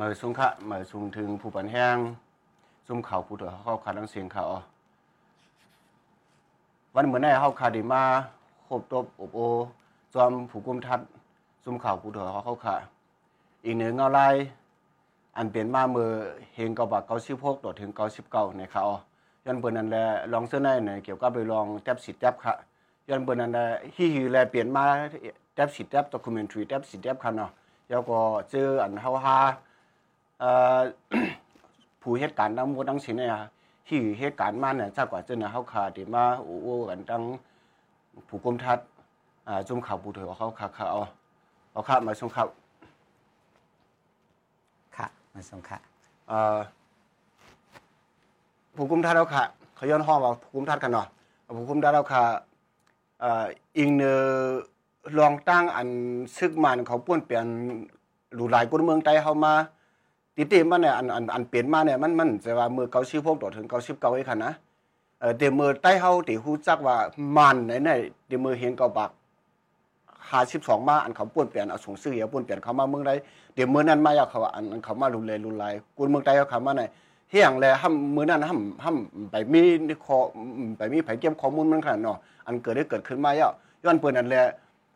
เมื่อสุงคะเมื่อสุงถึงผู้ปันแห้งซุ่มเขาผู้เถอเข้าขาดังเสียงเขาวันเหมือนในเฮาคาดิมาครบตบอบโอจอมผู้กุมทัดซุ่มเขาผู้เถอเข้าขาอีกหนึ่งเงาไลอันเปลี่ยนมาเมื่อเฮงเกาบักเกาสิบหกต่อถึงเกาสิบเก้าในเขาย้อนเปินนั่นแหละลองเสื้อในเนี่ยเกี่ยวกับไปลองแทบสิทธิ์แทบค่ะย้อนเปินนั่นแหละฮีฮีแลเปลี่ยนมาแทบสิทธิ์แทบด็อกิเมนทรีแทบสิทธิ์แทบค่ะเนาะแล้วก็เจออันเฮาฮาเอ่อ ผู้เหตุการณ์ทั้งหมดทั้งสิ้นเนี่ยที่เหตุการณ์มาเนี่ยจากกว่าเจอเฮาคาที่มาโอ้โหกันทั้งผู้กรมทัดอ่าจุ่มข่าวผู้เถอเขาขาเขาเอาเอาข้ามาส่งข่าวค่ะมาส่งค่ะเอ่อผู้กุมทัดเราค่ะเขาย้อนห้องว่าผู้กุมทัดกันเนาะผู้กุมทัดเราค่ะเอ่ออิงเนอลองตั้งอันซึกมันเขาป้วนเปลี่ยนหลูหลายคนเมืองใต้เฮามา ติติมันเนี่ยอันอันอันเปลี่ยนมาเนี่ยมันมันจะว่ามือเกาชิพวกต่อถึงเกาชิบเกาไอ้คันนะเออเดี๋ยวมือใต้เฮาที่ฮู้จักว่ามันไหนไหนเดี๋ยวมือเห็นเกาบักหาสิบสองมาอันเขาป้วนเปลี่ยนเอาส่งซื้ออย่าป้วนเปลี่ยนเขามาเมืองใดเดี๋ยวมือนั้นมาอยากเขาอันอันเขามารุนแรงรุนแรงกูเมืองใต้เขาเขามาไหนเฮียงแลห้ำมือนั้นห้ำห้ำไปมีขอไปมีไผเก็บข้อมูลมันขนาดเนาะอันเกิดได้เกิดขึ้นมาแล้วย้อนเปิ้นนั่นแหละ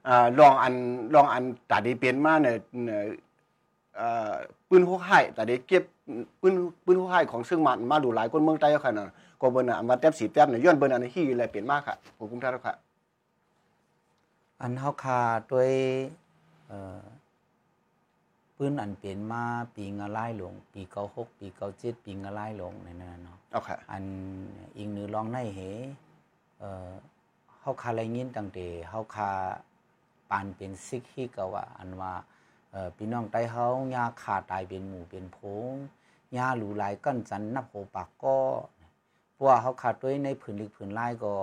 อ่าลองอันลองอันตาดีเปลี่ยนมาเนี่ยเอ่อ ปืนหัวไห้แต่ได้เก็บปืนปืนหัวไห้ของซึ่งมันมาดูหลายคนเมืองใต้เขาขนาดก็เบิ่นน่ะมาแต้มสีแต้มเนี่ยย้อนเบิ่นอันฮีแลเปลี่ยนมากค่ะผมคุ้มท่านค่ะอันเฮาคาด้วยเอ่อปืนอันเปลี่ยนมาปีงะลายหลง ปีเก้าหกปีเก้าเจ็ดปีงะลายหลงในนั้นเนาะเอาค่ะอันอิงนือลองในเหเอ่อเฮาคาไรยินตั้งแต่เฮาคาปานเป็นซิกฮีก็ว่าอันว่าเอ่อ พี่น้องไต้เฮายาขาตายเป็นหมู่เป็นโพงยาหลูหลายกั้นจันนับโหปากก็เพราะว่าเฮาขาดด้วยในผืนลึกผืนลายก็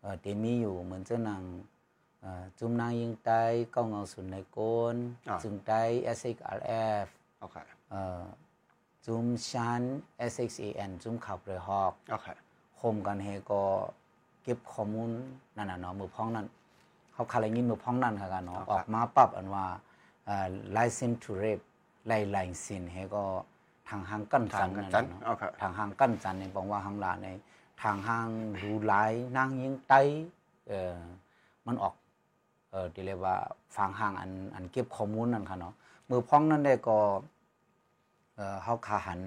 เอ่อเตมีอยู่เหมือนเจ้านางเอ่อจุมนางยิงไต้ก้องเงาสุนในโกนจึงไต้ SXRF เอาค่ะเอ่อจุมชัน SXAN จุมขับเรือฮอกเอาค่ะคมกันเฮก็เก็บข้อมูลนั่นน่ะเนาะมือพ้องนั่นเขาคาไรยินมือพ้องนั่นค่ะกันเนาะออกมาปรับอันว่าเอ่อ license to rape ไล่ไล่สินเฮก็ทางห้างกั้นจันนั่นจันน่ะเนาะเอาค่ะทางห้างกั้นจันเนี่ยบอกว่าห้างลาในทางห้างรูหลายนางยิงไตเอ่อมันออกเอ่อที่เรียกว่าฟังห้างอันอันเก็บข้อมูลนั่นค่ะเนาะมือพ้องนั่นได้ก็เอ่อเฮาขาหัน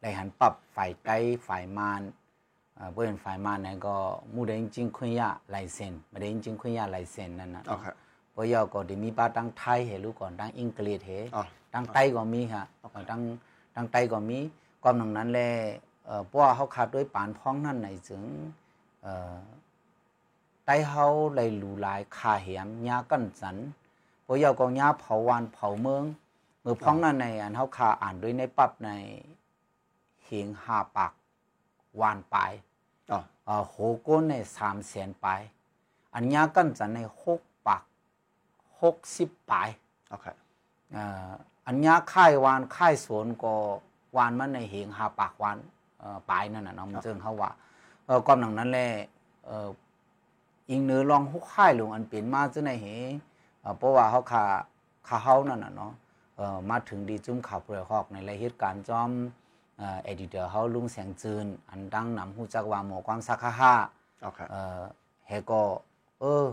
ไล่หันปรับฝ่ายใต้ฝ่ายมานเอ่อบ่เป็นฝ่ายมานนั่นก็มูได้จริงๆคุยยะไลเซนบ่ได้จริงๆคุยยะไลเซนนั่นน่ะ เอาค่ะบ่ยาวก็ได้มีป้าตั้งไทยให้รู้ก่อนตั้งอังกฤษให้อ๋อตั้งใต้ก็มีค่ะตั้งตั้งใต้ก็มีความดังนั้นแลเอ่อเพราะว่าเฮาขาดด้วยปานพ้องนั่นในถึงเอ่อใต้เฮาไล่หลูหลายค่าแหมยากันสันบ่ยาวก็ยาเผาวานเผาเมืองมือพ้องนั่นในอันเฮาคาอ่านด้วยในปรับในเหียงหาปากวานปลายอ๋อเอ่อโหโก้นในสามแสนปลายอันยากันจันในหกปาก หกสิบปลายเอาค่ะเอ่ออันยาค่ายวานค่ายสวนก็วานมันในเหียงหาปากวานเอ่อปลายนั่นน่ะเนาะมันเจิงเขาว่าเออความหนังนั้นแหละเอ่ออิงเนื้อลองหุกค่ายลงอันเปลี่ยนมาจะในเหเอ่อเพราะว่าเขาคาคาเฮานั่นน่ะเนาะเอ่อมาถึงดีจุ้มข่าวเปลือกหอกในรายเหตุการณ์จอมเอ่อเอดิเตอร์เฮาลุงแสงจืน อันดังนำหูจักว่าหมอความสักฮะฮะเอาค่ะเอ่อเฮก็ เออ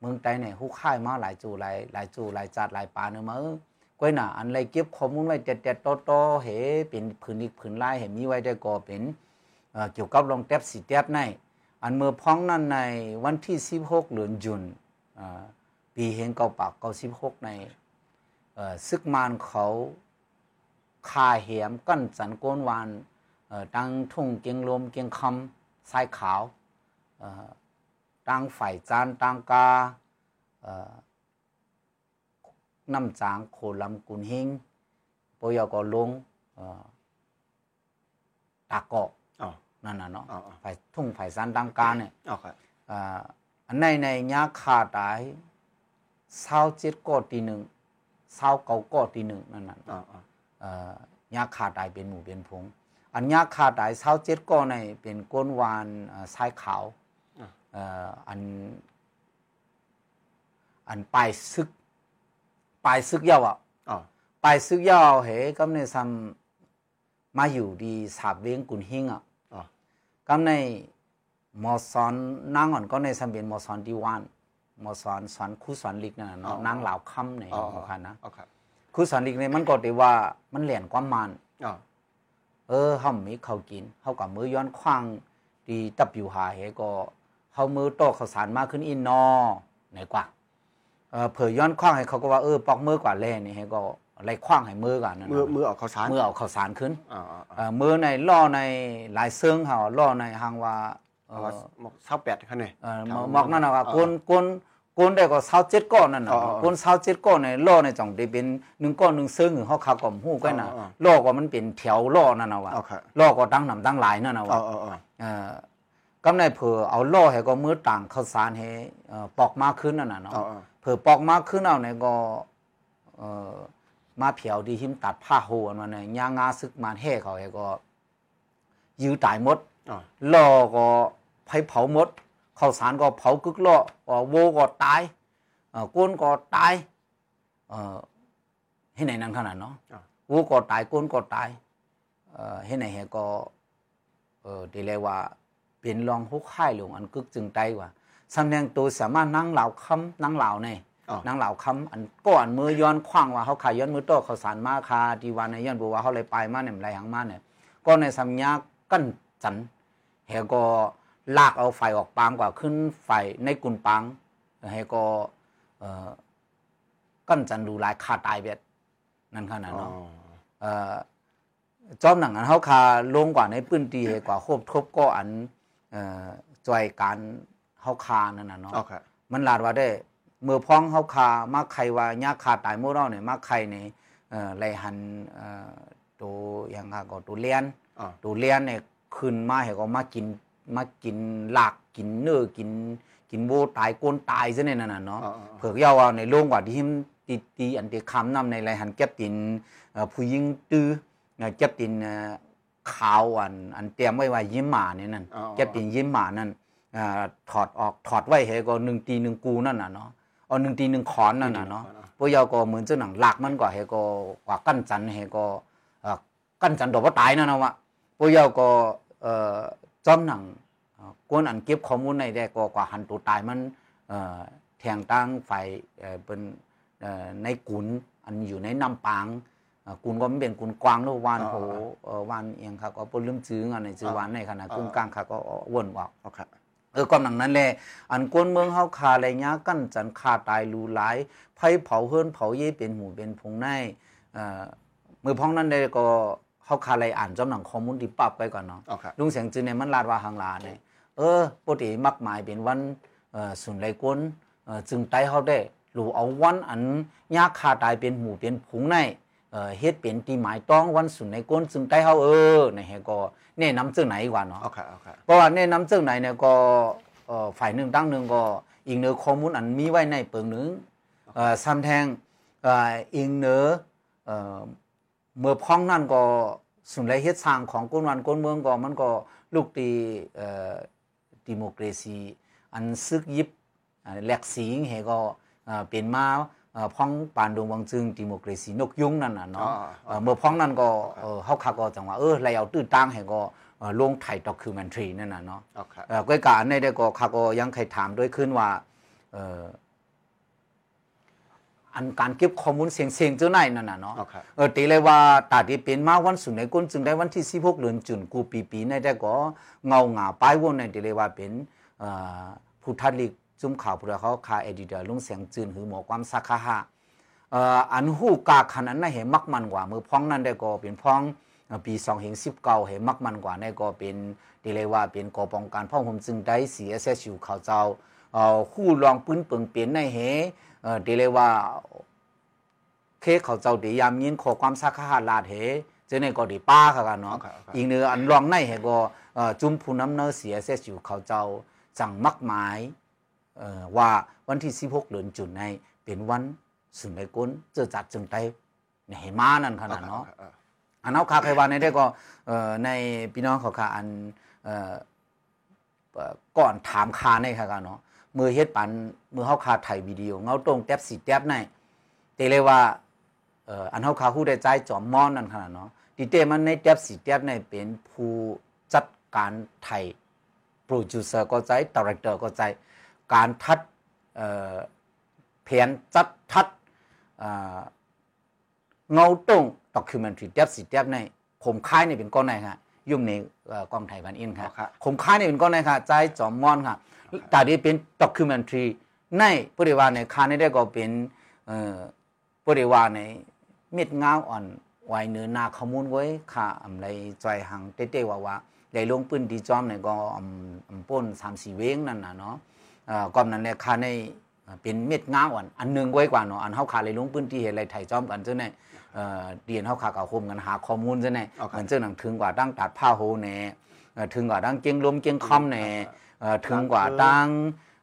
เมืองไทยเนี่ยฮู้ค่ายมาหลายจูหลายหลายจูหลายจัดหลายปาเนอมาเออก้อยหน่ะอันไรเก็บข้อมูลไว้เด็ดๆโตๆเฮเป็นผืนอีกผืนลายเห็นมีไว้ได้ก็เป็นเกี่ยวกับลองแท็บสีแท็บในอันเมื่อพ้องนั้นในวันที่16เดือนจุนปีเฮงเก่าปากเก่า16ในเอ่อซึกมานเขาคาเหมกั้นสันโกนวานตั้งทุ่งเกียงลมเกียงคำทรายขาว เอ่อตั้งฝ่ายจานตั้งกาเอ่อน้ำจางโคลำกุนเฮงปอยก็ลงเอ่อตากเกาะอ๋อนั่นน่ะเนาะอ๋ออ๋อฝ่ายทุ่งฝ่ายจานตั้งกาเนี่ยเอาค่ะอ่าอันในในยาขาดได้เศร้าเจ็ดก้อตีหนึ่งเศร้าเก้าก้อตีหนึ่งนั่นน่ะอ๋ออ๋อเอ่อยาขาดได้เป็นหมู่เป็นพงอันยาขาดได้เศร้าเจ็ดก้อในเป็นก้นวานเอ่อทรายขาวเอ่ออันอันปลายซึกปลายซึกยาวอะอ๋อไปซึกยาวเหกำในซัมมาอยู่ดีสาบเวียงกุนหิงอะอ๋อกำในมอสอนนางอ่อนก็ในซัมเป็นมอสอนดีวานมอสอนสอนคู่สอนลิกนั่นน่ะเนาะนางเหล่าคำในอ๋อของคันนะอ๋อครับคู่สอนลิกเนี่ยมันก็ได้ว่ามันเหลี่ยนความมันอ๋อเออเฮามีข้าวกินเฮากับมือย้อนขว้างดีตับอยู่หาเหก็ เฮามือโตข้าวสารมากขึ้นอีนอไหนกว่าเออเผื่อย้อนขว้างให้เขาก็ว่าเออปอกมือกว่าแล่นี่ให้ก็อะไรขว้างให้มือกันนั่นมือน่ะมือออกข้าวสารมือเอาข้าวสารขึ้นอ๋ออ๋อเออมือในล่อในหลายเซิงเฮาล่อในหางว่าเอเอาอว่าหมกเศร้าแปดคันนี่เออหมอกนั่นน่ะว่าก้นก้นก้นได้ก็27ก้อนนั่นน่ะอ๋ออ๋อก้น27ก้อนในล่อในจ่องได้เป็นหนึ่งก้อนหนึ่งเซิงเฮาขับก็ฮู้กันน่ะอ๋ออ๋อล่อก็มันเป็นแถวล่อนั่นน่ะว่าเอาครับล่อก็ตั้งนำตั้งหลายนั่นน่ะอ๋ว่าออ๋ออ๋อเอ่อ กำในเผื่อเอาล่อให้ก็มือต่างข้าวสารให้เอ่อปอกมากขึ้นนั่นน่ะเนาะอ๋ออ๋อเผื่อปอกมากขึ้นเอาเนี่ยก็เอ่อมาเผียวดีหิมตัดผ้าโหอันมันเนี่ยย่างงาซึกมันแห่เขาให้ก็ยื้อตายหมดอ๋อล่อก็ไฟเผาหมดข้าวสารก็เผากึกล่อเอ่อโวก็ตายเอ่อก้นก็ตายเอ่อให้ไหนนั่นขนาดเนาะอ๋อวัวก็ตายก้นก็ตายเอ่อให้ไหนเฮก็เออดีเลยว่า เป็นรองฮุกค่ายลงอันกึกจึงไตว่าสำเนียงตัวสามารถนั่งเหล่าคำนั่งเหล่าเนี่ยอ๋อนั่งเหล่าคำอันก้อนมือย้อนคว้างว่าเขาขายย้อนมือโตเขาสารมาคาดีวันในย้อนบัวว่าเขาเลยไปมาเนี่ยไรหังมาเนี่ยก็ในสัญญากั้นจันเฮก็ลากเอาไฟออกปางกว่าขึ้นไฟในกุนปังเฮก็เอ่อกั้นจันดูลายคาตายเบ็ดนั่นขนาดอ๋อเนาะเอ่อจอมหนังอันเฮาคาลงกว่าในปื้นตีให้กว่าโคบทบก็อันเอ่อ จอยการเฮาคานั่นน่ะเนาะอ๋อครับมันลาดว่าได้เมื่อพ้องเฮาคามาใครว่ายาคาตายโมเราเนี่ยมาใครนี่เอ่อไลหันเอ่อตัวอย่างค่ะก็ตัวเลียนอ๋อตัวเลียนเนี่ยขึ้นมาให้ก็มากินมากินหลากกินเนื้อกินกินโบตายโกนตายซะเนี่ยนั่นน่ะเนาะอ๋ออ๋ออ๋อเผือกยาวเอาในโรงกว่าที่หิมตีตีอันเดียคำนำในไรหันเก็บตินเอ่อผู้หญิงตื้อเอ่อเก็บตินเอ่อ ขาวอันอันเตรียมไว้ว่ายิ้มหมาเนี่ยนั่นอ๋อเก็บตินยิ้มหมานั่นเอ่อถอดออกถอดไว้ให้ก็หนึ่งตีหนึ่งกูนั่นน่ะเนาะเอาหนึ่งตีหนึ่งขอนนั่นน่ะเนาะพวกยาวก็เหมือนเจ้าหนังหลักมันก็ให้ก็กว่ากั้นจันให้ก็เอ่อกั้นจันดอกว่าตายนั่นนะวะพวกยาวก็เอ่อจอมหนังเอ่อกวนอันเก็บข้อมูลในได้ก็กว่าหันตัวตายมันเอ่อแทงตั้งไฟเอ่อเป็นเอ่อในกุนอันอยู่ในน้ำปางเอ่อ กุนก็มันเป็นกุนกวางหรือวานอ๋อโหเอ่อวานเอียงครับก็ปนลืมจื้ออันในจื้ออ๋อวานในขณะอ๋อกุ้งกลางค่ะก็วนว่าอ๋อครับเออก็หนังนั้นแหละอันกวนเมืองเฮาคาอะไรเงี้ยกั้นจันคาตายรูหลายไผเผาเฮือนเผาเย่เป็นหมู่เป็นพงในเอ่อมือพ้องนั้นได้ก็เฮาคาอะไรอ่านจำหนังข้อมูลที่ปรับไว้ก่อนเนาะอ๋อครับลุงเสียงจืนเนี่ยมันลาดว่าหางลาเนี่ยเออปกติมักหมายเป็นวันเอ่อสุนไรกวนเอ่อจึงไตเฮาได้หรือเอาวันอันยากขาตายเป็นหมู่เป็นผงใน เอ่อเฮ็ดเป็นตีหมายต้องวันสุนไรกวนจึงไตเฮาเออเนี่ยเฮก็แนะนำจึงไหนกว่าเนาะอ๋อครับอ๋อครับเพราะว่าแนะนำจึงไหนเนี่ยก็เอ่อฝ่ายหนึ่งตั้งหนึ่งก็อีกเนื้อข้อมูลอันมีไว้ในเปิงหนึ่งเอ่อซ้ำแทงเอ่ออีกเนื้อเอ่อเมื่อพ้องนั่นก็สุนไรเฮ็ดสร้างของก้นวันก้นเมืองก็มันก็ลูกตีเอ่อดิโมคราซีอันซึกยิบอ่าแหลกสิงเฮก็เอ่อเป็นมาเอ่อ พ้องปานดวงวังจึงดิโมคราซีนกยุงนั่นน่ะเนาะอ๋ออ๋อเอ่อเมื่อพ้องนั่นก็เอ่อเฮาคักก็จังว่าเออไลเอาตื้อตั้งให้ก็เอ่อลงถ่ายด็อกิวเมนทรีนั่นน่ะเนาะอ๋อครับเอ่อก้อยการในได้ก็คักก็ยังใครถามด้วยขึ้นว่าเอ่ออันการเก็บข้อมูลเสียงเสียงเจ้าไหนนั่นน่ะเนาะอ๋อครับเออตีเลยว่าตาที่เป็นมาวันสุดในก้นจึงได้วันที่16เดือนจุนกูปีปีในได้ก็เงาหงาป้ายวนในตีเลยว่าเป็นเอ่อผู้ทัดลิก จุ่มข่าวผู้เขาคาเอดิเตอร์ลุงเสียงจืนหือหมอความสักขะฮะเอ่ออันหูกาขนาดนั้นเห็นมักมันกว่ามือพ้องนั้นได้ก็เป็นพ้องเอ่อปี2เห็น19เห็นมักมันกว่าในก็เป็นตีเลยว่าเป็นกอป้องกันพ่อผมจึงได้เสียเสียชิวเขาเจ้าเอ่อคู่รองปืนเปิงเปลี่ยนในเหเอ่อตีเลยว่าเคเขาเจ้าดียามยินขอความสักขะลาดเหเจาเนี่ยก็ดีป้าค่ะกันเนาะโอเคโอเคอีกเนื้ออันรองในเหก็เอ่อจุมผู้น้ำเนื้อเสียเสียอยู่เขาเจ้าจังมักหมายเอ่อ ว่าวันที่ 16 เดือนจุนในเป็นวันสุนในก้นเจอจัดจึงไตในเหมานั่นขนาดเนาะอ๋ออันเอาคาใครว่าในได้ก็เอ่อในพี่น้องเขาคาอันเอ่อเอ่อก่อนถามคาในค่ะกันเนาะมือเฮ็ดปันมือเฮาคาถ่ายวิดีโอเงาตรงแท็บสีแท็บในแต่เลยว่าเเอ่ออันเฮาคาฮู้ได้ใจจอมมอนนั่นขนาดเนาะดิเตมันในเตบสิเตบในเป็นผู้จัดการไทยโปรดิวเซอร์ก็ใจดีเรคเตอร์ก็ใจ การทัดเอ่อแผนจัดทัดเอ่อเงาตรงด็อกิเมนทรีเตบสิเตบในผมค่ายนี่เป็นก้อนไหนฮะยุ่งในเอ่อกองไทยบันอินครับครับผมค่ายนี่เป็นก้อนไหนครับใจจอมมอนครับแต่ที่เป็นด็อกิเมนทรีในบริวารในคานี่ได้ก็เป็นเอ่อบริวารในเม็ดงาอ่อนไว้เนื้อนาข้อมูลไว้ค่ะอำไรใจหังเต้ๆว่าว่าได้ลงปืนดีจอมเนี่ยก็อำอำป้น3-4เว้งนั่นน่ะเนาะเอ่อ ก่อนนั้นแหละค่ะในเป็นเม็ดงาอ่อนอันหนึงไว้กว่าเนาะอันเฮาขาเลยลงปืนที่เฮ็ดไรไทยจอมกันจังได๋เอ่อเรียนเฮาขากับโฮมกันหาข้อมูลจังได๋เอาครับมันจังหนังถึงกว่าตั้งตัดผ้าโฮแหน่เอ่อถึงกว่าตั้งเกียงลมเกียงคอมแหน่เอ่อถึงกว่าตั้ง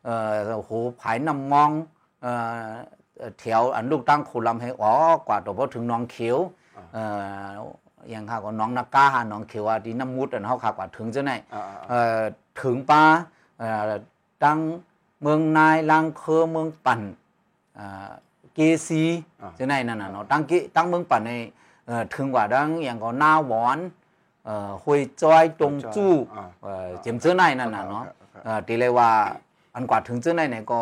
เอ่อโหผายน้ำมองเอ่อเอ่อแถวอันลูกตั้งโคลำให้อ๋อกว่าตัวพอถึงหน้องเขียวเอ่ออย่างข้าก็น้องนักกาหาน้องเขียวอะที่น้ำมุดอันเฮาขากว่าถึงจังได๋อ่าเอ่อถึงป้าเอ่อตั้ง เมืองนายลังเคอเมืองปั่นเอ่อเกซีอ่าจะไหนนั่นน่ะเนาะตั้งเกตั้งเมืองปั่นในเอ่อถึงกว่าดังอย่างก็หน้าหวอนเอ่อห้วยจ้อยตรงจู้อ่าเอ่อเจียมเจ้อในนั่นน่ะเนาะโอเคโอเคเอ่อตีเลยว่าอันกว่าถึงเจ้อในเนี่ยก็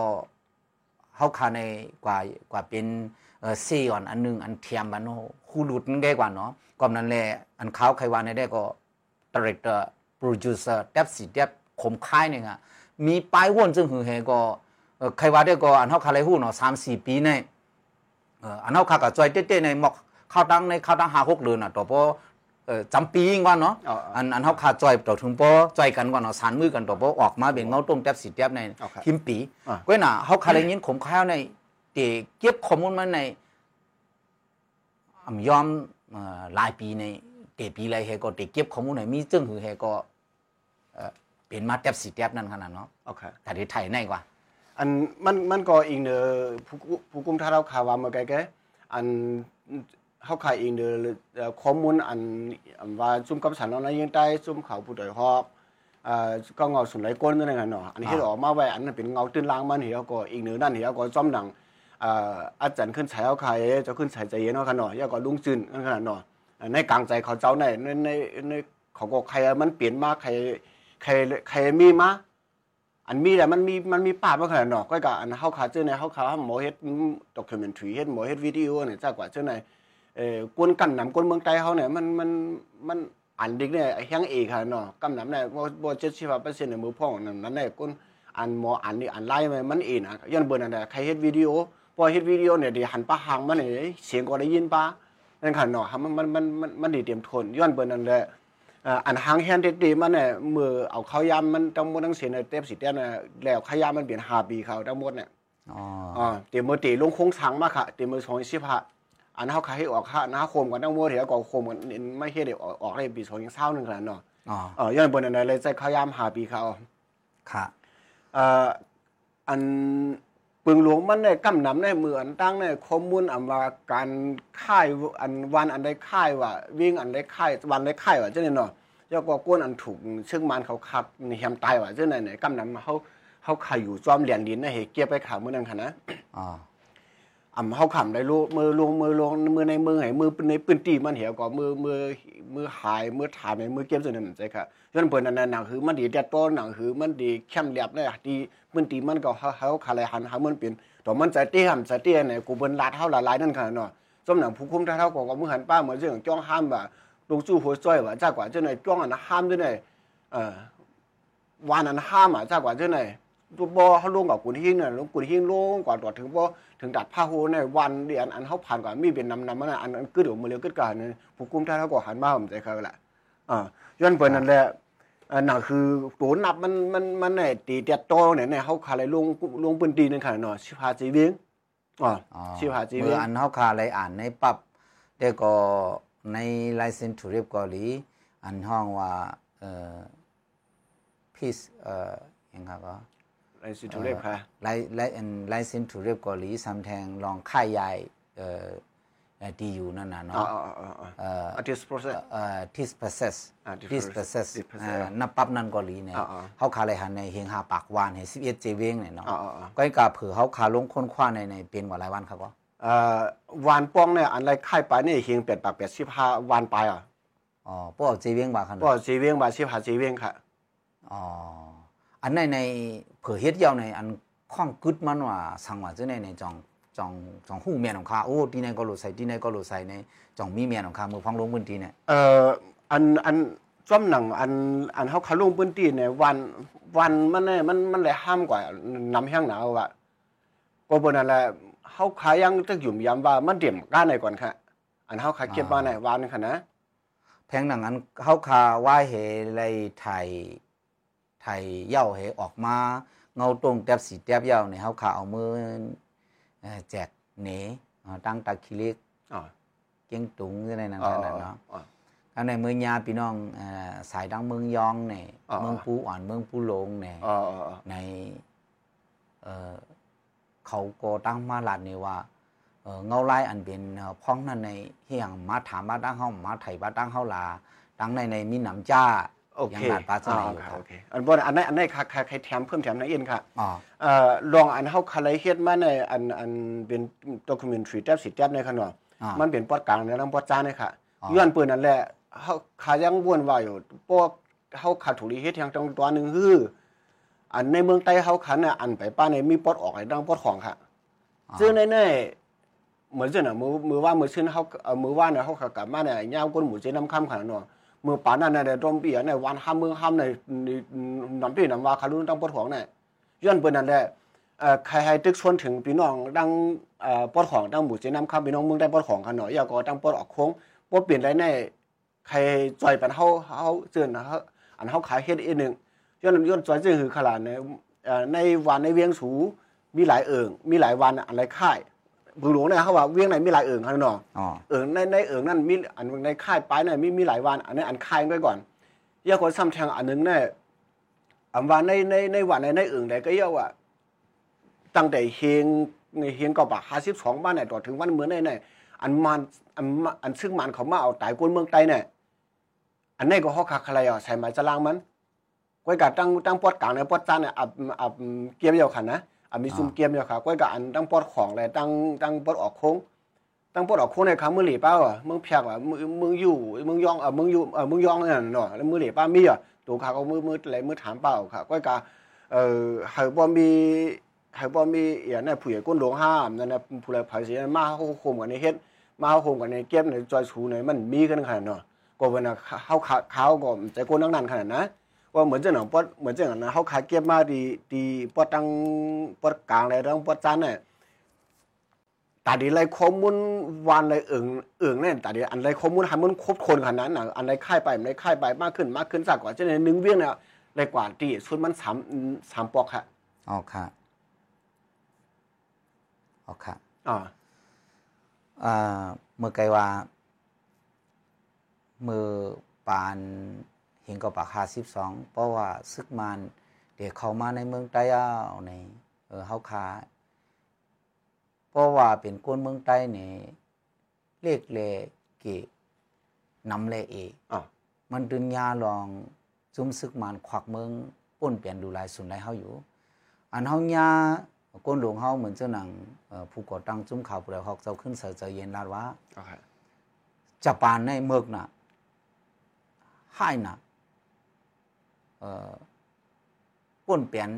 เฮาคาในกว่ากว่าเป็นเอ่อซีอ่อนอันหนึงอันเทียมบันโนคู่หลุดนั่นแกกว่าเนาะก็นั้นแหละอันขาวไขวานในได้ก็ director producer เดบสิเดบคมค่ายเนี่ยค่ะ มีป้ายวนจึงหือเฮก็เอ่อใครว่าได้ก็อันเฮาคาเลยฮู้เนาะ3-4ปีในเอ่ออันเฮาคาก็จอยเต้ๆในหมอกเข้าตั้งในเข้าตั้ง5 6เดือนน่ะต่อปอเอ่อจำปียิ่งว่าเนาะอ๋ออัอันอันเฮาคาจอยต่อถึงปอจอยกันก่อนเนาะสานมือกันต่อปอออกมาเป็นเงาต้มเดบสิเดบในโอเคหิมปีอ่าก็น่ะเฮาคาเลยยินขมข้าวในเตเก็บข้อมูลมาในอำยอมเอ่อหลายปีในเตปีไรเฮก็เตเก็บข้อมูลในมีจึงหือเฮก็เอ่อ เป็นมาแทบสิแทบนั่นขนาดเนาะโอเคแต่ที่ไทยในกว่าอันมันมันก็อีกเนอผู้กุผู้กุมถ้าเราข่าวว่ามาไกลๆอันเฮาขายเองเนอเอ่อข้อมูลอันอันว่าซุ่มกับสันเรายังใต้ซุ่มเขาผู้ดอยฮอกอ่าก็เงาสุนไหลก้นนั่นเองเนาะอันนี้ที่ออกมาไว้อันนั้นเป็นเงาตื้นล่างมันเหี่ยวก็อีกเนอนั่นเหี่ยวก็จอมดังอ่าอาจารย์ขึ้นใช้เอาขายจะขึ้นใช้ใจเย็นเนาะค่ะเนาะแล้วก็ลุงจืนนั่นขนาดเนาะในกลางใจเขาเจ้าในในในในเขาก็ใครมันเปลี่ยนมาใคร ใครใครมีมาอันมีแต่มันมีมันมีป่าบ่ขนาดนาะก็กะอันเฮาขาเจอในเฮาขาหมอเฮ็ดด็อกคิวเมนทรีเฮ็ดหมอเฮ็ดวิดีโอเนี่ยจากว่าเจอในเอ่อกวนกันนำกวนเมืองใต้เฮาเนี่ยมันมันมันอันดิกเนี่ยเฮียงเอกค่ะเนาะกำนำเนี่ยบ่บ่75%ในมือพ่องนั่นนั่นแหละกวนอันหมออันนี่อันไล่มันมันเองอะย้อนเบิ่นอันใดใครเฮ็ดวิดีโอพอเฮ็ดวิดีโอเนี่ยดิหันปะหางมันเนี่ยเสียงก็ได้ยินปะนั่นค่ะเนาะมันมันมันมันมันดีเตรียมทนย้อนเบิ่นนั่นแหละ อ่าอันหางแฮนเด็ดดีมันเนี่ยมือเอาข้าวยำมันทั้งหมดทั้งสิ้นเนี่ยเต็มสิเต็มเนี่ยแล้วข้าวยำมันเปลี่ยนห้าปีเขาทั้งหมดเนี่ยอ๋ออ่าเตรียมมือตีลงโค้งสังมาค่ะเตรียมมือสองสิบห้าอันเขาขายให้ออกค่าหน้าโคมกันทั้งหมดเถียวก็โคมกันไม่เฮ็ดเดี๋ยวออกออกได้ปีสองยังเศร้าหนึ่งขนาดเนาะอ๋อเออย้อนบนอันไหนเลยใจข้าวยำห้าปีเขาค่ะเอ่ออัน ปึงหลวงมันได้กำนำในมืออันตั้งในข้อมูลอันว่าการค่ายอันวันอันใดค่ายว่า วิ่งอันใดค่ายวันใดค่ายว่าจังได๋เนาะแล้วก็ก้นอันถูกเชิงมันเขาคับเหี่ยมตายว่าเจ้าไหนี่ยกำนำเขาเขาขายอยู่จอมเหรียญดินนะเฮเก็บไปขาเมื่อนั้นค่ะนะอ๋อ อ่ำเขาขำได้ลูมือลงมือลงมือในมือให้มือในปืนตีมันเหี่ยวก็มือมือมือหายมือถามมือเก็บส่วนนั้นใจค่ะย้อนเปิ้นนั่นหนังคือมันดีแต่ต้นหนังคือมันดีเข้มเรียบเลยดีปืนตีมันก็เขาเขาคาลหันหามันเป็นต่อมันใจเตี้ยมใจเตี้ยเนี่ยกูเปิ้นลาดเท่าละลายนั่นค่ะเนาะจมหนังผู้คุมเท่าก็มือหันป้าเหมือนเรื่องจ้องห้ามว่าลงจู่หัวจ้อยว่าจากกว่าเจ้าไหนจ้องอันห้ามด้วยเนี่ยเอ่อวานอันห้ามอะจากกว่าเจ้าไหน ตัวบอเขาลงกับกุนหิ้งเนี่ยลงกุนหิ้งลงกว่าตัวถึงบอถึงดัดผ้าโฮในวันเดียนอันเขาผ่านกว่ามีเป็นนำนำมันอันอันกึดออกมาเร็วกึดกันนะผู้กุมท่านเขาก็หันมาผมใจเขาแหละอ่าย้อนเปิดนั่นแหละอันนั้นคือตัวนับมันมันมันเนี่ยตีเตียโตเนี่ยเนี่ยเขาขาเลยลงลงปืนตีนั่นขนาดเนาะชิพาจีเวียงอ๋อชิพาจีเมื่เวียองอันเฮาคาเลยอ่านในปรับแต่ก็ใน license to rape เกาหลีอันห้องว่าเอ่อ peace เอ่อยังครับก็ ไอ้สิทุเรศค่ะไลไลอัน license to rape เกาหลีสำแทงลองค่ายใหญ่เอ่อเอ่อที่อยู่นั่นน่ะอ๋อเนาะอ๋ออ๋ออ๋อเอ่อ artist process เอ่อ this process อ่า this this process process this process อ่านับปั๊บนั่นเกาหลีเนี่ยอ่าอ่าเฮาคาเลยหันในเฮงหาปากวานให้11เจเวงเนี่ยเนาะอ๋ออ๋ออ๋อก็กาเผือเฮาคาลงค้นคว้าในในเป็นกว่าหลายวันครับก็เอ่อวานป้องเนี่ยอันไรค่ายไปนี่เฮียงเป็ดปากเป็ดสิบห้าวานไปอะอ๋อพวกจีเวียงบาคันก็จีเวียงบาสิบห้าจีเวียงค่ะอ๋ออันในใน เผื่อเฮ็ดยาวในอันข้องกึดมันว่าสังว่าจะในในจองจองจองหู้เมียนของข้าโอ้ที่ไหนก็หลุดใส่ที่ไหนก็หลุดใส่ในจองมีเมียนของข้ามือฟังลงพื้นที่เนี่ยเอ่ออันอันจ้อมหนังอันอันเฮาขาลงพื้นที่เนี่ยวันวันมันเนี่ยมันมันเลยห้ามกว่านำแห้งหนาวอะก็บ่นั่นแหละเฮาขายังตึกอยู่ย้ำว่ามันเดี่ยมก้านไหนก่อนค่ะ อันเฮาขาเก็บมาไหนวานค่ะนะแพงหนังอันเขาคาว่าเหเลยไทย ไทยเหย้าเหออกมา เงาตรงแตบสีแตบเหย้าเนี่ยเขาคาเอามือเอ่อแจกเหนอ่าตั้งตาคิลิกอ๋อเกียงตุงอะไรนั่นอ๋อนั่นเนาะอ๋ออันในเมืองยาพี่น้องเอ่อสายดังเมืองยองเนี่ยอ๋อเมืองปูอ่อนเมืองปูหลงเนี่ยอ๋ออ๋ออ๋อในเอ่อเขาก็ตั้งมาหลัดนี่ว่าเอ่อเงาไล่อันเป็นเอ่อพ้องนั่นในเฮียงมาถามบ้านตั้งเฮามาไถบ้านตั้งเฮาลาตั้งในในมีหนำจ้า โอยัเคหลาดปลาสอ๋มัอยอยู่ค่ะครับโอเคอันบ่อันนั้นอันนั้นค่ะค่ะใครแถมเพิ่มแถมนะเอ็นค่ะอ๋อเอ่อลองอันเฮาคาไลเฮ็ดมาในอันอันเป็นด็อกิเมนทรีแทบสิแทบในขนาดอ่ามันเป็นปอดกลางในลำปอดจ้าเนี่ยค่ะอ๋อย้อนปืนนั่นแหละเฮาขายังวนว่าอยู่พวกเฮาขาถูกลีเฮ็ดทางตรงตัวหนึงคืออันในเมืองใต้เฮาคันน่ะอันไปป้าในมีปอดออกไอ้ดังปอดของค่ะซึ่งในๆเหมือนจังน่ะมือมือว่ามือชื่นเฮาเอ่อมือว่าน่ะเฮากลับมาเนี่ยยาวก้นหมูเจน้ำค่ำขนาดนั้น มือป่านนั้นน่ะได้ตรมเปียเนี่ยวันห้ามมือห้ามในน้ำปีน้ำว่าคารุนดังปอดของเนี่ยย้อนปืนนั่นแหละเอ่อใครให้ตึกชวนถึงพี่น้องดังเอ่อปอดของดังหมู่เจน้ำครับพี่น้องเมืองได้ปอดของกันหน่อยอย่าก็ดังปอดออกโค้งปอดเปลี่ยนได้แน่ใครจอยปันเฮาเฮาเจือนเฮาอันเฮาขายเฮ็ดอีกหนึงย้อนย้อนจอยเจือคือขลาดในในวันในเวียงสูมีหลายเอิงมีหลายวันอะไรค่าย บึงหลวงเนี่ยเขาว่าเวียงไหนมีหลายเอิงครับน้องอ๋อเอิงในในเอิงนั่นมีอันในค่ายปลายนั่นมีมีหลายวันอันนี้อันค่ายไว้ก่อนอย่าคนซ้ำแทงอันหนึงเนี่ยอันว่าในในในวันในในเอิงใดก็เยาว่าตั้งแต่เฮงเฮงก็ปากห้าสิบสองบ้านเนี่ยต่อถึงวันเมืองได้เนี่ยอันมันอันมาอันซึ่งมันเขามาเอาตายกวนเมืองไตเนี่ยอันนี้ก็ฮอกคักอะไรอะใส่หมายจะลางมันก้อยกะตั้งตั้งปอดกลางในปอดจานเนี่ยอับอับเกียมเดียวขันนะ อับมีซุ่มเกียมเดียวค่ะก้อยกะอันตั้งปอดของเลยตั้งตั้งปอดออกโค้งตั้งปอดออกโค้งในคำมือหลีเป้าอะมึงเพียกอะมึงมึงอยู่มึงย่องอะมึงอยู่เออมึงย่องเนี่ยเนาะแล้วมือหลีป้ามีอะตัวขาก็มือมืออะไรมือถามเป้าค่ะก้อยกะเออหากบ่มี还บ่มีอย่างนั้นผู้ใหญ่ก้นหลวงห้ามนั่นนะผู้ใดภายเสียมาเฮาโคมกันในเฮ็ดมาเฮาโคมกันในเก็บในจอยสูในมันมีกันขนาดเนาะก็ว่าน่ะเฮาขาเขาก็ใจก้นทั้งนั้นขนาดนะ ว่าเหมือนจังหนังปอดเหมือนจังนั้นเฮาขาเก็บมาดีดีปอดตังปอดกลางเลยทั้งปอดจานน่ะตาดีไรข้อมูลวันไรเอิงเอิงเนี่ยตาดีอันไรข้อมูลให้มันครบคนขนาดนั้นน่ะอันไรค่ายไปมันไรค่ายไปมากขึ้นมากขึ้นซะกว่าจะในหนึ่งเวียงเนี่ยไรกว่าที่สุดมันสามสามปอกค่ะอ๋อค่ะอ๋อค่ะอ่าอ่าเมื่อไกลว่า มือปานเห็นก็ปากหาสิบสองเพราะว่าซึกมันเดี๋ยวเขามาในเมืองใต้เอาในเออเฮาคาเพราะว่าเป็นคนเมืองใต้เนี่ยเลขเลเกนำเลเออ่ามันดึงยาลองจุ้มซึกมันขวักเมืองป้นเปลี่ยนดูลายสุนไลเฮาอยู่ อันเฮายาก้นหลวงเฮาเหมือนเจ้าหนังเอ่อผู้ก่อตั้งจุ้มข่าวผู้ใดฮอกเจ้าขึ้นเสือเจอเย็นลาดว่าโอเคจะปานในเมือกน่ะให้น่ะเอ่อ ก้นเปลี่ยน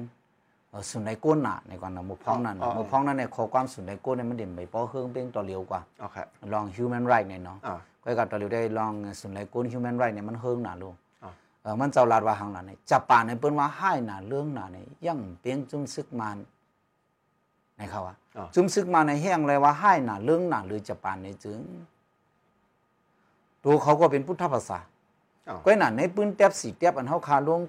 เอ่อสุนไลก้นน่ะในก่อนน่ะหมู่พ้องนั่นน่ะหมู่พ้องนั่นในขอความสุนไลก้นเนี่ยมันเด่นไปเพราะเฮิงเป้งต่อเลียวกว่าโอเคลอง human right เนี่ยเนาะอ่าก็กับตัวเดียวได้ลองสุนไลกุน human right เนี่ยมันเฮิงหนาลูกอ่าเออมันเจ้าลาดว่าหังหนาเนี่ยจับป่าในเปิ้นว่าให้หนาเรื่องหนาเนี่ยยังเปียงจุ้มซึกมันในเขาว่าอ่าจุ้มซึกมันในแห้งเลยว่าให้หนาเรื่องหนาหรือจับป่าในจึงตัวเขาก็เป็นพุทธภาษาอ่าก็หนาในปืนแตบสีแตบอันเฮาคาลง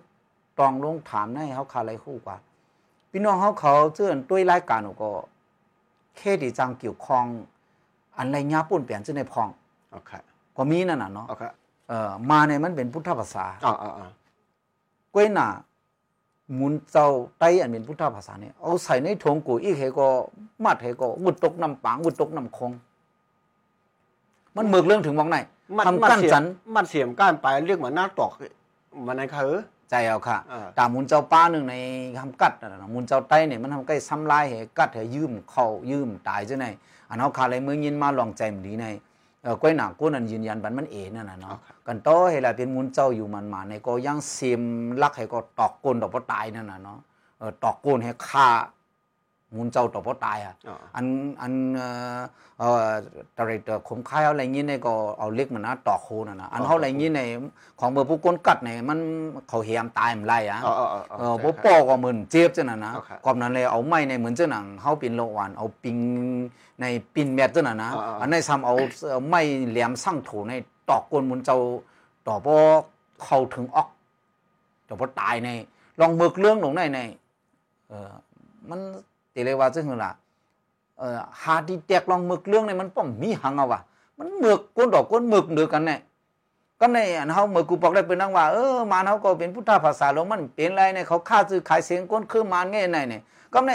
ตองลงถามในเฮาคาอะไรคู่กว่า พี่น้องเฮาเขาเจื้อนด้วยรายการก็แค่ที่จังเกี่ยวข้องอันไรญาปุ่นเปลี่ยนจึงในพองโอเคก็มีนั่นน่ะเนาะโอเคเอ่อมาเนี่ยมันเป็นพุทธภาษาอ่าอ่าอ่าก้วยหน่าหมุนเจ้าไต้อันเป็นพุทธภาษาเนี่ยเอาใส่ในถุงกูอีกเหก็มัดเหก็วุดตกน้ำปางวุดตกน้ำคง มันเมือกเรื่องถึงมองไหนมันทำกั้นเสียจันมันเสียมก้านไปเรียกเหมือนหน้าตอกมันในเขาเออ ใจเอาค่ะอ่าตามหมุนเจ้าป้าหนึ่งในคำกัดน่ะนะหมุนเจ้าไต้เนี่ยมันทำใกล้ซ้ำลายเหกัดเหยืมเข้ายืมตายจังไหนอันเฮาคาเลยเมืองยินมาลองใจมดีในเออก้อยหนากูนั่นยืนยันบันมันเอนั่นน่ะเนาะกันโตเฮล่ะเป็นมุนเจ้าอยู่มันมาในก็ยังเสียมลักให้ก็ตอกก้นดอกบ่ตายนั่นน่ะเนาะเออตอกก้นให้ฆ่า มุนเจ้าดอกบ่ตายอะอ๋ออันอันเอ่อเอ่อตรเตอขมคายเอาอะไรงี้ในก็เอาเล็กมันนะตอกโคนั่นน่ะอันเฮาอะไรงี้ในของเบอร์ผู้ก้นกัดในมันเขาเหียมตายมันไล่อะอ๋ออ๋ออ๋อเออบ่ปอก็เหมือนเจ็บจังนั้นนะโอเคก่อนนั้นเลยเอาไม้ในเหมือนจังนั้นเฮาเป็นโลหวานเอาปิงในปินแมทจังนั้นนะอ่าๆอันในซ้ำเอาเอาไม้แหลมสั่งโถในตอกก้นมุนเจ้าต่อบ่เข้าถึงออกต่อบ่ตายในลองเบิกเรื่องลงในในเออมัน ติเลยว่าจังหือล่ะเออหาดีแตกลองเบิกเรื่องในมันป้อมมีหังเอาว่ะมันเบิกก้นดอกก้นเบิกเดือกันแน่ก็ในอันเฮาเมื่อกูบอกได้เป็นนังว่าเออมานเฮาก็เป็นพุทธภาษาลงมันเป็นไรเนี่ยเขาฆ่าซื้อขายเสียงก้นคือมานไงไหนเนี่ยก็ใน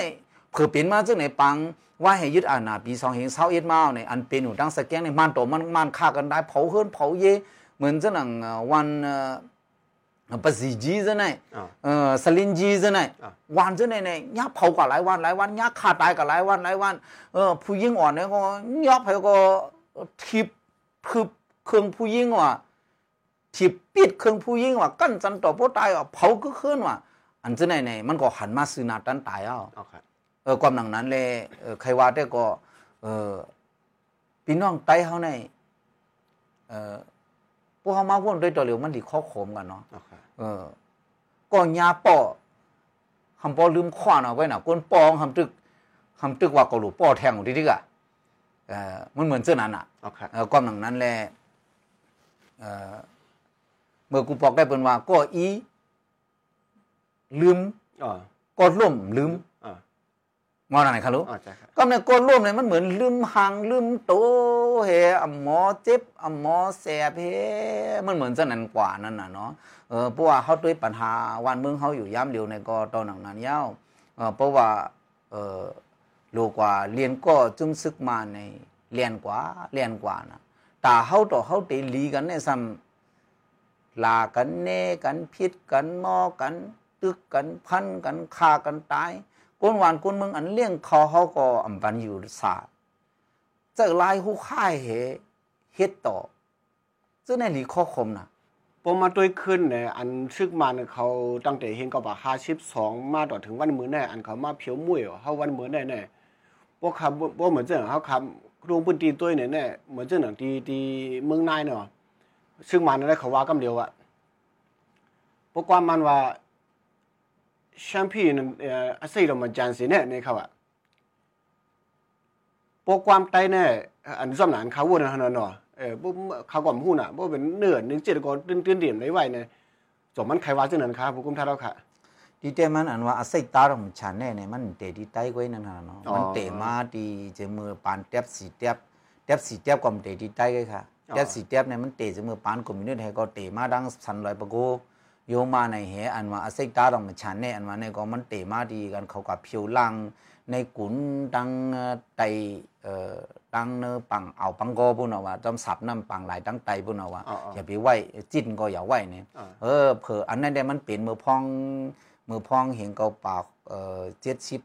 เผื่อเป็นมาจังไหนปังว่าให้ยึดอาณาปีสองเห็นเศร้าเอ็ดมาเนี่ยอันเป็นอยู่ดังสแกงในมันโตมันมันฆ่ากันได้เผาเฮือนเผาเย เหมือนจังหนังเอ่วันเอ่อปสีจีจังไหนังวัน จังไหนเนี่ยยับเผาก็หลายวันหลายวันยักฆ่าตายก็หลายวันหลายวันเออผู้หญิงอ่อนเนี่ยก็ยับให้ก็ทิบคือเครื่องผู้หญิงว่ะที่ปิดเครื่องผู้หญิงว่ากั้นจันต่อผู้ตายว่าเผาก็ขึ้นว่าอันจะไหนไหนมันก็หันมาซื้อนาตันตายเอาโอเคเออความหนังนั้นเลยเออใครว่าได้ก็ เออพี่น้องไตเฮาในเออพวกเฮามาวนด้วยตัวเหลียวมันดีข้อโขมกันเนาะ โอเคเออก็ยาปอหำปอลืมขวานเอาไว้น่ะก้นปองหำตึกหำตึกว่าก็หลูปอแทงอยู่ที่ๆอะเออมันเหมือนเจ้านั้นอะโอเคเอ่อความหนังนั้นแหละเอ่อเมื่อกูบอกได้เป็นว่าก็อี ลืมอ๋อก็ล่มลืม อ๋อมองอะไรครับลูกอ๋อใช่ครับก็ในก็ล่มเนี่ยมันเหมือนลืมหางลืมโตเฮอ่ำหมอเจ็บอ่ำหมอแสบเฮมันเหมือนจะนั้นกว่านั่นน่ะเนาะเออเพราะว่าเขาด้วยปัญหาวันเมืองเขาอยู่ย้ำเดียวในก็ตอนหนังนั้นยาวเออเพราะว่าเออโลกว่าเรียนก็จุ่มซึกมาในเรียนกว่าเรียนกว่านะแต่เขาต่อเขาเตลีกันในซ้ำลากันเนกันพิษกันมอกัน ตึกกันพันกันฆ่ากันตาย ก้นหวานก้นเมืองอันเลี้ยงเขาเขาก็อำบันอยู่สาเจ้าลายหูค่ายเหเฮ็ดต่อจ้าในหลีข้อคมนะพอมาตัวขึ้นเนี่ยอันซึกมาเนี่ยเขาตั้งแต่เห็นก็บ่า52มาต่อถึงวันมื้อแน่อันเขามาเพียวมุ้ยเหรอเฮาวันมื้อแน่แน่พวกคำบ่เหมือนเจ้าเฮาคำรวมพื้นที่ตัวเนี่ยแน่เหมือนเจ้าหนังที่ที่เมืองนายเนาะซึ่งมันได้เขาว่ากำเดียวอะพวกความมันว่า แชมเปี้ยนเอ่ออาศัยเรามาจันสิเนี่ยนี่เขาอะพวกความไตเนี่ยอันสำนักเขาวนนะเนาะเออบ่เขาก็ฮู้น่ะบ่เป็นเนื้อนึงเจ็ดก็ตื่นๆเดียมได้ไว้เนี่ยจอมันใครว่าจังนั้นครับผู้กุมท่าเราค่ะ ဒီတဲมันอันว่าอาศัยตาတော့မချန်နဲ့နဲ့มันเตดีไตไว้นั่นน่ะเนาะ อ๋อ มันเตมาดีเจมือปานแทบสีแทบแทบสีแทบก็มันเตดีไตไว้ค่ะ อ๋อ แทบสีแท โยมาในเหอันว่าอาศัยตาต้องฉันเนี่ยอันว่าในก็มันเตมาดีกันเขากับผิวลังในกุนตังไตเอ่อตังเนปังเอาปังโกปุ่นเอาว่าจอมสับน้ำปังหลายตั้งไตพุ่นเอาว่าอย่าไปไหวจิ้นก็อย่าไหวเนี่ยเออเผออันนั้นได้มันเปลี่ยนมือพองมือพองเห็นเกาปากเอ่อเจ็ดสิบ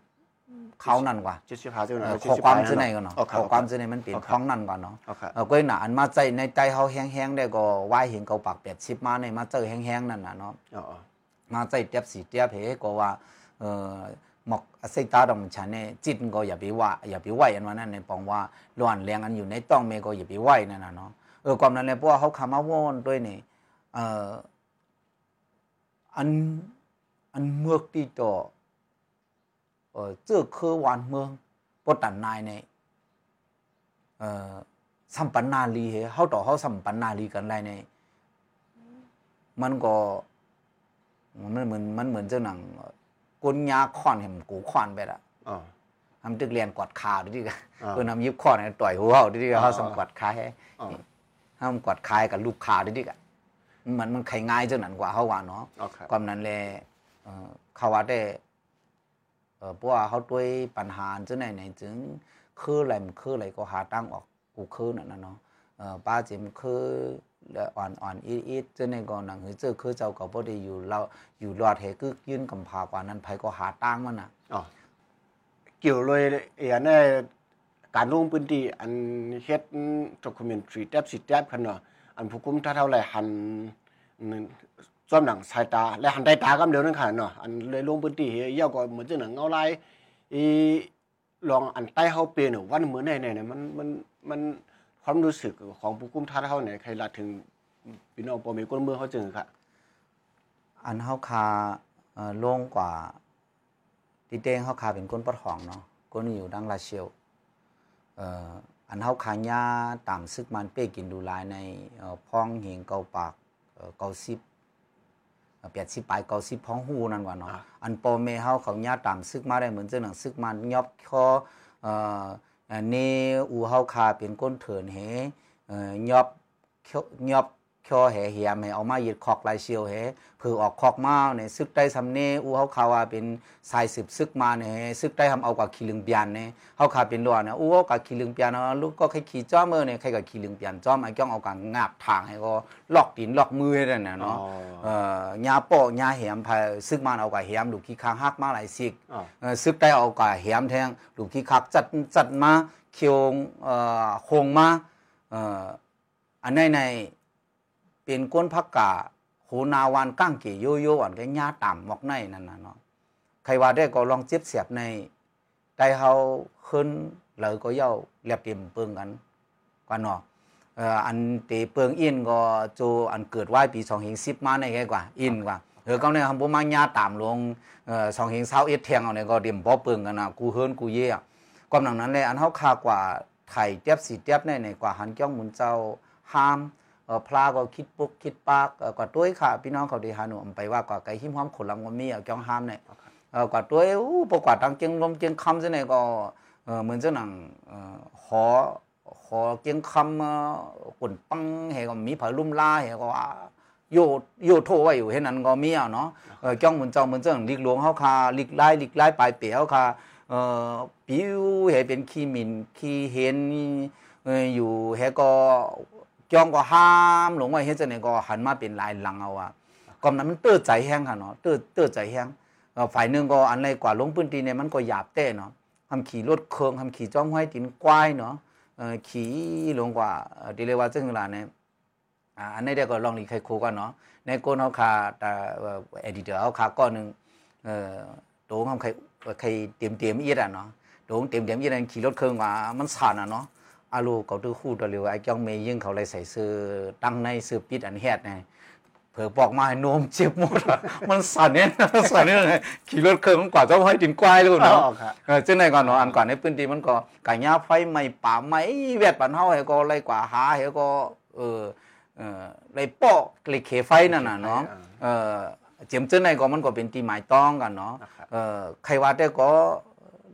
เขานั่นกว่า75จังเอนั้นอขอความจะไหนกันเนาะโอขอความจะไหนมันเป็นพองนั่นก่อนเนาะโอเคเออก็หนาอันมาใจในใจเขาแห้งๆได้ก็ไหวเห็นเกาปากแปดสิบมาในมาเจอแห้งๆนั่นน่ะเนาะอ๋อมาใจเตียบสีเตียบเหก็ว่าเออหมอกเซตาดองฉันเนี่ยจิตก็อย่าไปว่าอย่าไปไหวอันว่านั่นในปองว่าร้อนแรงอันอยู่ในต้องเมก็อย่าไปไหวนั่นน่ะเนาะเออความนั้นเลยเพราะว่าเขาคำมาว่นด้วยนี่เอออันอันเมือกที่ต่อ เออเจ้าคือหวานเมืองปตันนายเนี่ยเออสัมปันนาลีเหเขาต่อเขาสัมปันนาลีกันไรเนี่ยมันก็มันเหมือนมันเหมือนเจ้าหนังกุนยาขอนเห็นกูขอนไปละอ๋อทำตึกเรียนกอดขาดิดิกะอ่าเพื่อนำยิบขอนให้ต่อยหัวเขาดิดิกะอ่าเขาสมกอดขาให้อ๋อห้ามกอดคายกับลูกขาดิดิกะมันมันใครง่ายเจ้าหนังกว่าเขาว่าเนาะโอเคความนั้นแหละเอ่อเขาว่าได้ เออเพราะว่าเขาด้วยปัญหาเจ้าไหนไหนจึงคืออะไรมันคืออะไรก็หาตั้งออกกูคือนั่นนะเนาะเออป้าจิมคืออ่อนอ่อนอีดอีดเจ้าในก็หนังหือเจ้าคือเจ้าก็บ่ได้อยู่เราอยู่รอดเหคือยื่นกำพากว่านั้นไผก็หาตั้งมันน่ะอ๋อเกี่ยวเลยเอียเนี่ยการลงพื้นที่อันเฮ็ดด็อกิเมนทรีแทบสิแทบคันเนาะอันผู้คุมถ้าเท่าไหร่หัน ซ่อมหนังสายตา และหันได้ตากำเดียวนั่นค่ะเนาะอันเลยลงพื้นที่เฮยาวก็เหมือนจังหนังเงาลายอีลองอันใต้เฮาเป็นวันเหมือนไหนๆเนี่ยมันมันมันความรู้สึกของผู้คุมท่าเท่าไหนใครละถึงพี่น้องพ่อแม่คนเมืองเขาจึงค่ะ อันเฮาคาเอ่อลงกว่าติเตงเฮาคาเป็นคนปะทองเนาะคนอยู่ดังลาเชียวเอ่ออันเฮาคาญาตามซึกมันเป้กินดูลายในเอ่อพ้องเหงเกาปากเอ่อเกาซิบ เอ่อแปดสิบปลายเกาซิบพ้องหูนั่นว่าเนาะอ่าอันปอเมเฮาเขาญาตามซึกมาได้เหมือนเจ้าหนังซึกมันยอบคอเอ่อเอ่อเนอูเฮาคาเป็นก้นเถินเฮเอ่อยอบเคี้ยวยอบเคี้ยวแหเหียมให้เอามายึดคอกลายเชียวเฮเพื่อออกคอกมาเนี่ยซึกได้สำเนอูเฮาคาว่าเป็นสายสืบซึกมาเนี่ยซึกได้ทำเอากับขี้ลึงเปียนเนี่ยเฮาคาเป็นล้วนเนี่ยอูเอากับขี้ลึงเปียนเนาะลูกก็ใครขี่จ้อมเออเนี่ยใครกับขี้ลึงเปียนจ้อมไอ้จ้องเอากับงาบทางให้ก็ลอกตีนลอกมือให้ได้น่ะเนาะเอ่อยาโปะยาแหมพายซึกมันเอากับแหมลูกขี้ค้างฮักมาหลายสิกเออซึกได้เอากับแหมแทงลูกขี้คักจัดจัดมาเคียวเอ่อโคงมาเอ่ออันในใน เป็นก้นพักกาโหนาวันก้างเกยโยโย่อันก็ญาต่ำหมอกในนั่นน่ะเนาะใครว่าได้ก็ลองเจ็บเสียบในได้เฮาขึ้นเลยก็เย่าแลบเต็มเปิงกันกว่าเนาะเอ่ออันเตเปิงอินก็โจอันเกิดไว้ปี2 0 10มาในแก่กว่า อินกว่าเออก็เนี่ยคำบ่มาญาตามลงเอ่อ2 0 21เที่ยงเอาเนี่ยก็เตรียมบ่เปิงกันนะกูเฮิรนกูเย่อะกำลังนั้นเลยอันเฮาคากว่าไทยเตียบสีเตียบในในกว่าหันจ้องมุนเจ้าห้าม พลาก็คิดปุกคิดปากกว่าต้วยค่ะ พี่น้องเขาด้หานูอำไปว่ากว่าไก่หิมหอมขนลังว่ามีเอาจ้องห้ามเนี่ยกว่าต้วยอู้ปกว่าตังเจียงลมเจียงคำซะเนี่ยก็เหมือนเจ้าหนังเอ่อหอขอเกียงคำ ờ, ปุ่นปังเฮก็มีเผาลุ่มลาเฮก็ว่าโยโยโทไว้อยู่เห็นนั้นก็มีอะเนาะเจ้องเหมือนเจ้าเหมือนเจ้าลิกหลวงเฮาคาลิกไล่ลิกไล่ปลายเปียวคาเอ่อปิวเฮเป็นขี้หมินขี้เห็นอออยู่เฮก็ จองก็ห้ามหลงว่าเฮ็ดจังได๋ก็หันมาเป็นลายหลังเอาว่ากํอนนั้นมันเตื้อใจแห้งค่ะเนาะเตื้อเตื้อใจแห้งฝ่ายนึงก็อันไรกว่าลงพื้นที่เนี่ยมันก็หยาบเต้เนาะทำขี่รถเครื่องทำขี่จ้องห้อยตินควายเนาะขี่ลงกว่าดิเลยว่าจังหลาเนี่ยอันนี้ได้ก็ลองรีใครครูกันเนาะในโกนเฮาคาแต่เอดิเตอร์เฮาคาก้อนนึงเอ่อโตงทำใครใครเตรียมๆอีดอะเนาะโตงเตรียมๆอีดขี่รถเครื่องว่ามันสั่นอะเนาะ อาลูเขาตื้อคู่ตัวเร็วไอ้จ้องเมยิงเขาเลยใส่เสื้อตั้งในเสื้อปิดอันแฮดไงเผื่อบอกมาให้โนมเจ็บหมดอะมันสั่นเนี่ยสั่นเนี่ยไงขี่รถเครื่องมันกว่าจะให้ดินกวายเลยอ๋เนาะอค่ะเออจังไดก่อนเนาะอันก่อนในพื้นที่มันก็กะหญ้าไฟไหม้ป่าไหม้เวียดปันเฮาให้ก็ไล่กว่าหาให้ก็เออเออไล่ปอกไล่เขไฟนั่นน่ะเนาะเออเจียมจังไดก็มันก็เป็นที่หมายต้องกันเนาะนะครับเออใครว่าแต่ก็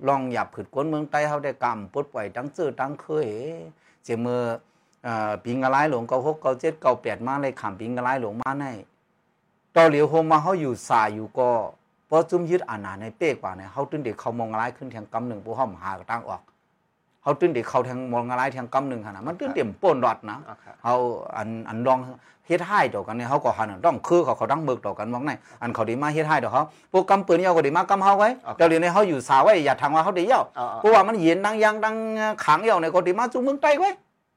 ลองหยับผืดกวนเมืองใต้เฮาได้กรรมปลดปล่อยทั้งเจอทั้งเคยเจยมือเอ่อปิงกะลายหลงเก้าหกเก้าเจ็ดเก้าแปดมาเลยขำปิงกะลายหลงมาในต่อเหลียวโฮมาเฮาอยู่สายอยู่ก็พอจุ่มยึดอานาในเป้กว่าเนี่ยเขาตื่นเด็กเขามองอะไรขึ้นแทงกำหนึ่งผู้ห้อมหากตั้งออก เขาตื่นเด็กเขาแทงมองอะไรแทงกำหนึ่งขนาดมันตื่นเต็มป่นรอดนะอ๋อค่ะเขาอันอันลองเฮ็ดให้ต่อกันเนี่ยเขาก็หันต้องคือเขาเขาตั้งเบิกต่อกันมองในอันเขาดีมาเฮ็ดให้ต่อเขาพวกกำปืนเนี่ยเขาก็ดีมากำเขาไว้เดี๋ยวนี้เขาอยู่สาวไว้อย่าทางว่าเขาดีเย้าอ๋อเพราะว่ามันเย็นดังยังดังขังเย้าเนี่ยก็ดีมาจุ่มเมืองใต้ไว้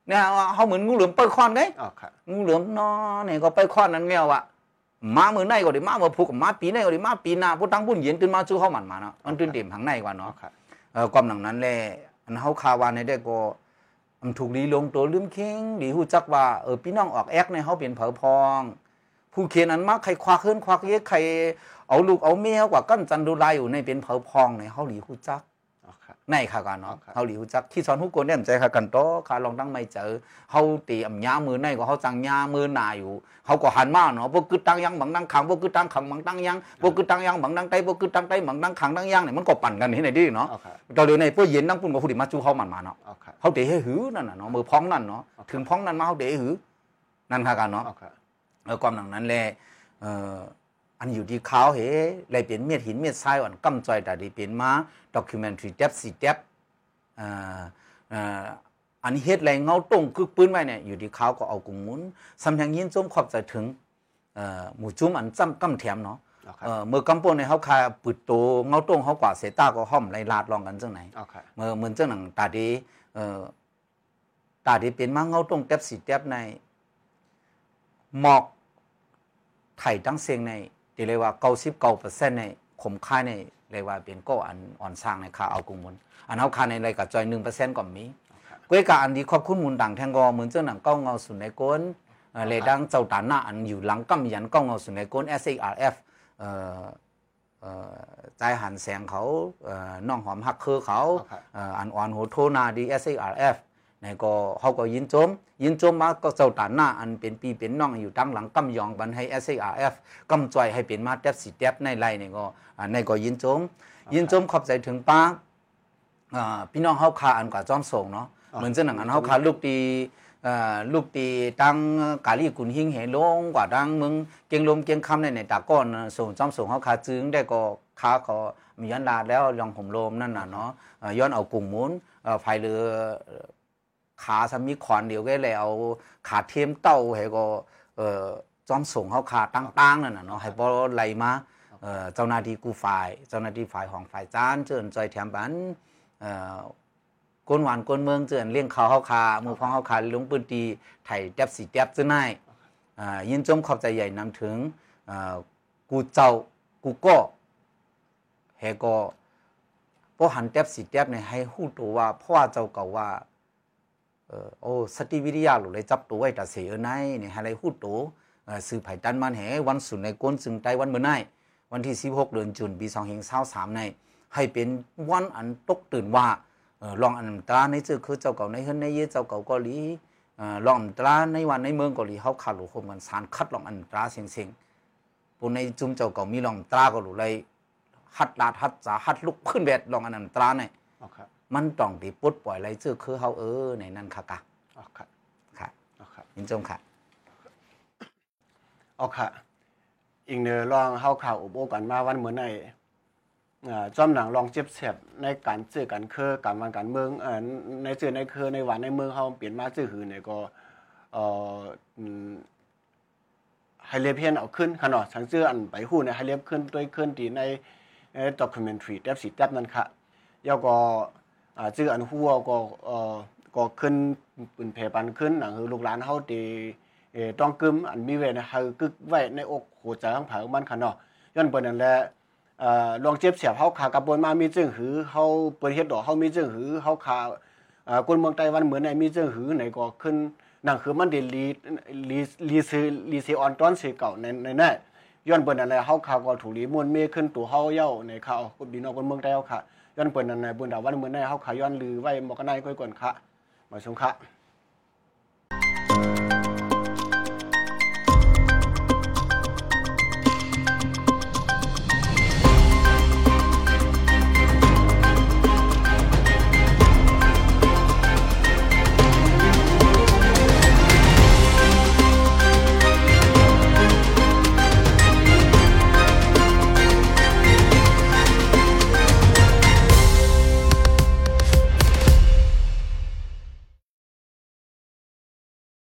เนี่ยเขาเหมือนงูเหลือมเปิดควันไงอ๋อค่ะงูเหลือมนอเนี่ยก็ไปคว้านนั้นแมวอะมามือในก็ได้มามาผูกมาปีในก็ได้มาปีหน้าผู้ตั้งบุญเย็นตื่นมาจู้เข้ามันมาเนาะมันตื่นเต็มข้างในกว่าอ๋อเนาะค่ะเออความหนังนั้นแหละ อันเฮาคาวานในได้ก็มันถูกลีลงตัวลืมเข่งดีหูจักว่าเออพี่น้องออกแอกในเฮาเป็นเผอพอง ผู้เขียนอันมากใครควักขึ้นควักเยอะใครเอาลูกเอาเมียกว่ากั้นจันดูลายอยู่ในเป็นเผอพองในเฮาหลีหูจัก ในค่ะกันเนาะครับเฮาหลิวจักที่สอนฮู้กวนเนี่ยใจค่ะกันโตค่ะลองตั้งไม่เจอเฮาตีอำยามือในก็เฮาจังยามือหน้าอยู่เฮาก็หันมาเนาะบ่คือตั้งยังบังตั้งขังบ่คือตั้งขังบังตั้งยังบ่คือตั้งยังบังตั้งไตบ่คือตั้งไตบังตั้งขังตั้งยังเนี่ยมันก็ปั่นกันนี่ไหนดิเนาะอ๋อค่ะตอนเดี๋ยวในพวกเย็นนั่งปุ่นก็ผู้ดิมาจู้เฮามันมาเนาะอ๋อค่ะเฮาเดให้หือนั่นน่ะเนาะมือพ้องนั่นเนาะถึงพ้องนั่นมาเฮาเดให้หือนั่นค่ะกันเนาะอ๋อค่ะเออความหนังนั้นแหละเอ่อ อันอยู่ที่เขาเหเลยเป็นเม็ดหินเม็ดทรายอ่อนกำจอยแต่ดีเป็นมาด็อกิเมนทรีเดฟซีเดฟเอ่อเอ่ออันเฮ็ดแรงเงาตรงคือปืนไว้เนี่ยอยู่ที่เขาก็เอากุงหมุนสำแหงยินจมขอบใจถึงเอ่อหมู่จุ้มอันจำกำแถมเนาะอ๋อค่ะเอ่อเมื่อกำปนในเขาคาปืดโตเงาตรงเขากว่าเสตาก็ห้อมไล่ลาดลองกันจังไหนอ๋อค่ะเมื่อเหมือนเจ้าหนังตาดีเเอ่อตาที่เป็นมาเงาตรงเต็บสีเต็บในหมอกไถ่ทั้งเสียงใน ที่เรียกว่าเก้าสิบเก้าเปอร์เซ็นต์ในขมค่ายในเรียกว่าเป็นก็อันอ่อนสร้างในค่าเอากุมุนอันเอาค่าในอะไรกับจอยหนึ่งเปอร์เซ็นต์ก็มีก้วยกาอันดีขอบคุณมูลดังแทงกอเหมือนเจ้าหนังเก้าเงาสุนในก้นเลยดังเจ้าตาหน้าอันอยู่หลังกำยันเก้าเงาสุนในก้น SARF เอ่อเอ่อใจหันแสงเขาเอ่อน้องหอมหักคือเขาครับเอ่ออันอ่อนโหโทนาดี SARF ในก็เขาก็ยินโจมยินโจมมาก็เจ้าตาหน้าอันเป็นปีเป็นน้องอยู่ตั้งหลังกำยองบันให้ SARF กำจอยให้เป็นมาเต็บสิเต็บในไรในก็อันในก็ยินโจมยินโจมขอบใจถึงป้าอ่าพี่น้องเฮาคาอันกว่าจอมส่งเนาะเหมือนเจ้าหนังอันเฮาคาลูกตีเอ่อลูกตีตั้งกาลีกุนหิงเหลงกว่าดังเมืองเกียงลมเกียงคำในในตาก้อนน่ะส่งจอมส่งเฮาคาจึงได้ก็คาก็มีย้อนลาดแล้วยองผมโลมนั่นน่ะเนาะเอ่อย้อนเอากุ้งหมุนเอ่อไฟเรือ ขาสามีขอนเดียวก็เลยเอาขาเทียมเต้าให้ก็เอ่อจอมส่งเฮาคาตั้งๆนั่นน่ะเนาะให้บ่ไหลมาเอ่อเจ้าหน้าที่กู้ฝ่าย เจ้าหน้าที่ฝ่ายของฝ่ายจานเจิญจอยแถมบันเอ่อกวนหวานกวนเมืองเจือนเลี้ยงเขาเฮาคาหมู่พ้องเฮาคาลงปืนตีไถแดบสีแดบซื่อในอ่ายินจมขอบใจใหญ่นำถึงอ่ากูเจ้ากูก็เฮก็บ่หันแดบสีแดบเนี่ยให้ฮู้ตัวว่าเพราะว่าเจ้าเก่าว่าเออ โอ้สติวิทยาหลุเลยจับตัวไว้ตาเสียในเนี่ยให้เลยฮู้ตัวสื่อไผ่ตันมันแหวันสุนในก้นซึ่งไต้วันเมื่อไนวันที่ 16 เดือนจุนปี2523ในให้เป็นวันอันตกตื่นว่าเอ่อลองอันตราในเจอคือเจ้าเก่าในเฮือนในเยเจ้าเก่าเกาหลีเอ่อลองอันตราในวันในเมืองเกาหลีเขาขาดหลูคมกันสารคัดลองอันตราเสียงเสียงๆปุ่นในจุ่มเจ้าเก่ามีลองตราก็หลูเลยฮัดลาดฮัดจาฮัดลุกขึ้นแบดลองอันตราเนี่ยอ๋อค มันต้องตีปลดปล่อยไรเจอคือเขาเออในนั้นค่ะกะอ๋อครับค่ะอ๋อครับยินจมค่ะอ๋อค่ะอีกเนอลองเฮาข่าวอุบโอกันมาวันเหมือนในอ่าจอมหนังลองเจ็บเสียบในการซื้อกันคือการวันการเมืองเอ่อในซื้อในคือในวันในเมืองเฮาเปลี่ยนมาซื้อหือเนี่ยก็เอ่ออืมให้เรียบเพียนเอาขึ้นค่ะเนาะสังซื้ออันไปหู้เนี่ยให้เรียบขึ้นด้วยขึ้นที่ในด็อกิเมนทรีแทบสิแทบนั่นค่ะแล้วก็ อ่าชื่ออันหัวก็เอ่อก็ขึ้นเปืนเพปันขึ้นหนังคือลูกหลานเฮาที่เอต้องกึมอันมีไว้นะคือกึกไว้ในอกหัวใจของเผามันค่ะเนาะย้อนเปิ้นนั่นแหละเอ่อลองเจ็บเสียบเฮาขากระบวนมามีจึงหือเฮาเปิ้นเฮ็ดดอกเฮามีจึงหือเฮาขาเอ่อคนเมืองไต้หวันเหมือนในมีจึงหือไหนก็ขึ้นนั่นคือมันได้รีรีรีซือรีซีออนตอนสิเก่าในในนั้นย้อนเปิ้นนั่นแหละเฮาขาก็ถูกรีมวนเมขึ้นตัวเฮาเย้าในเขาวคนพี่น้องคนเมืองไต้เฮาค่ะ ย้อนเปิดนันในบุญดาวันเมื่อนในเฮาขาย้อนลือไว้หมอกนายก้อยกวนคะมาชมคะ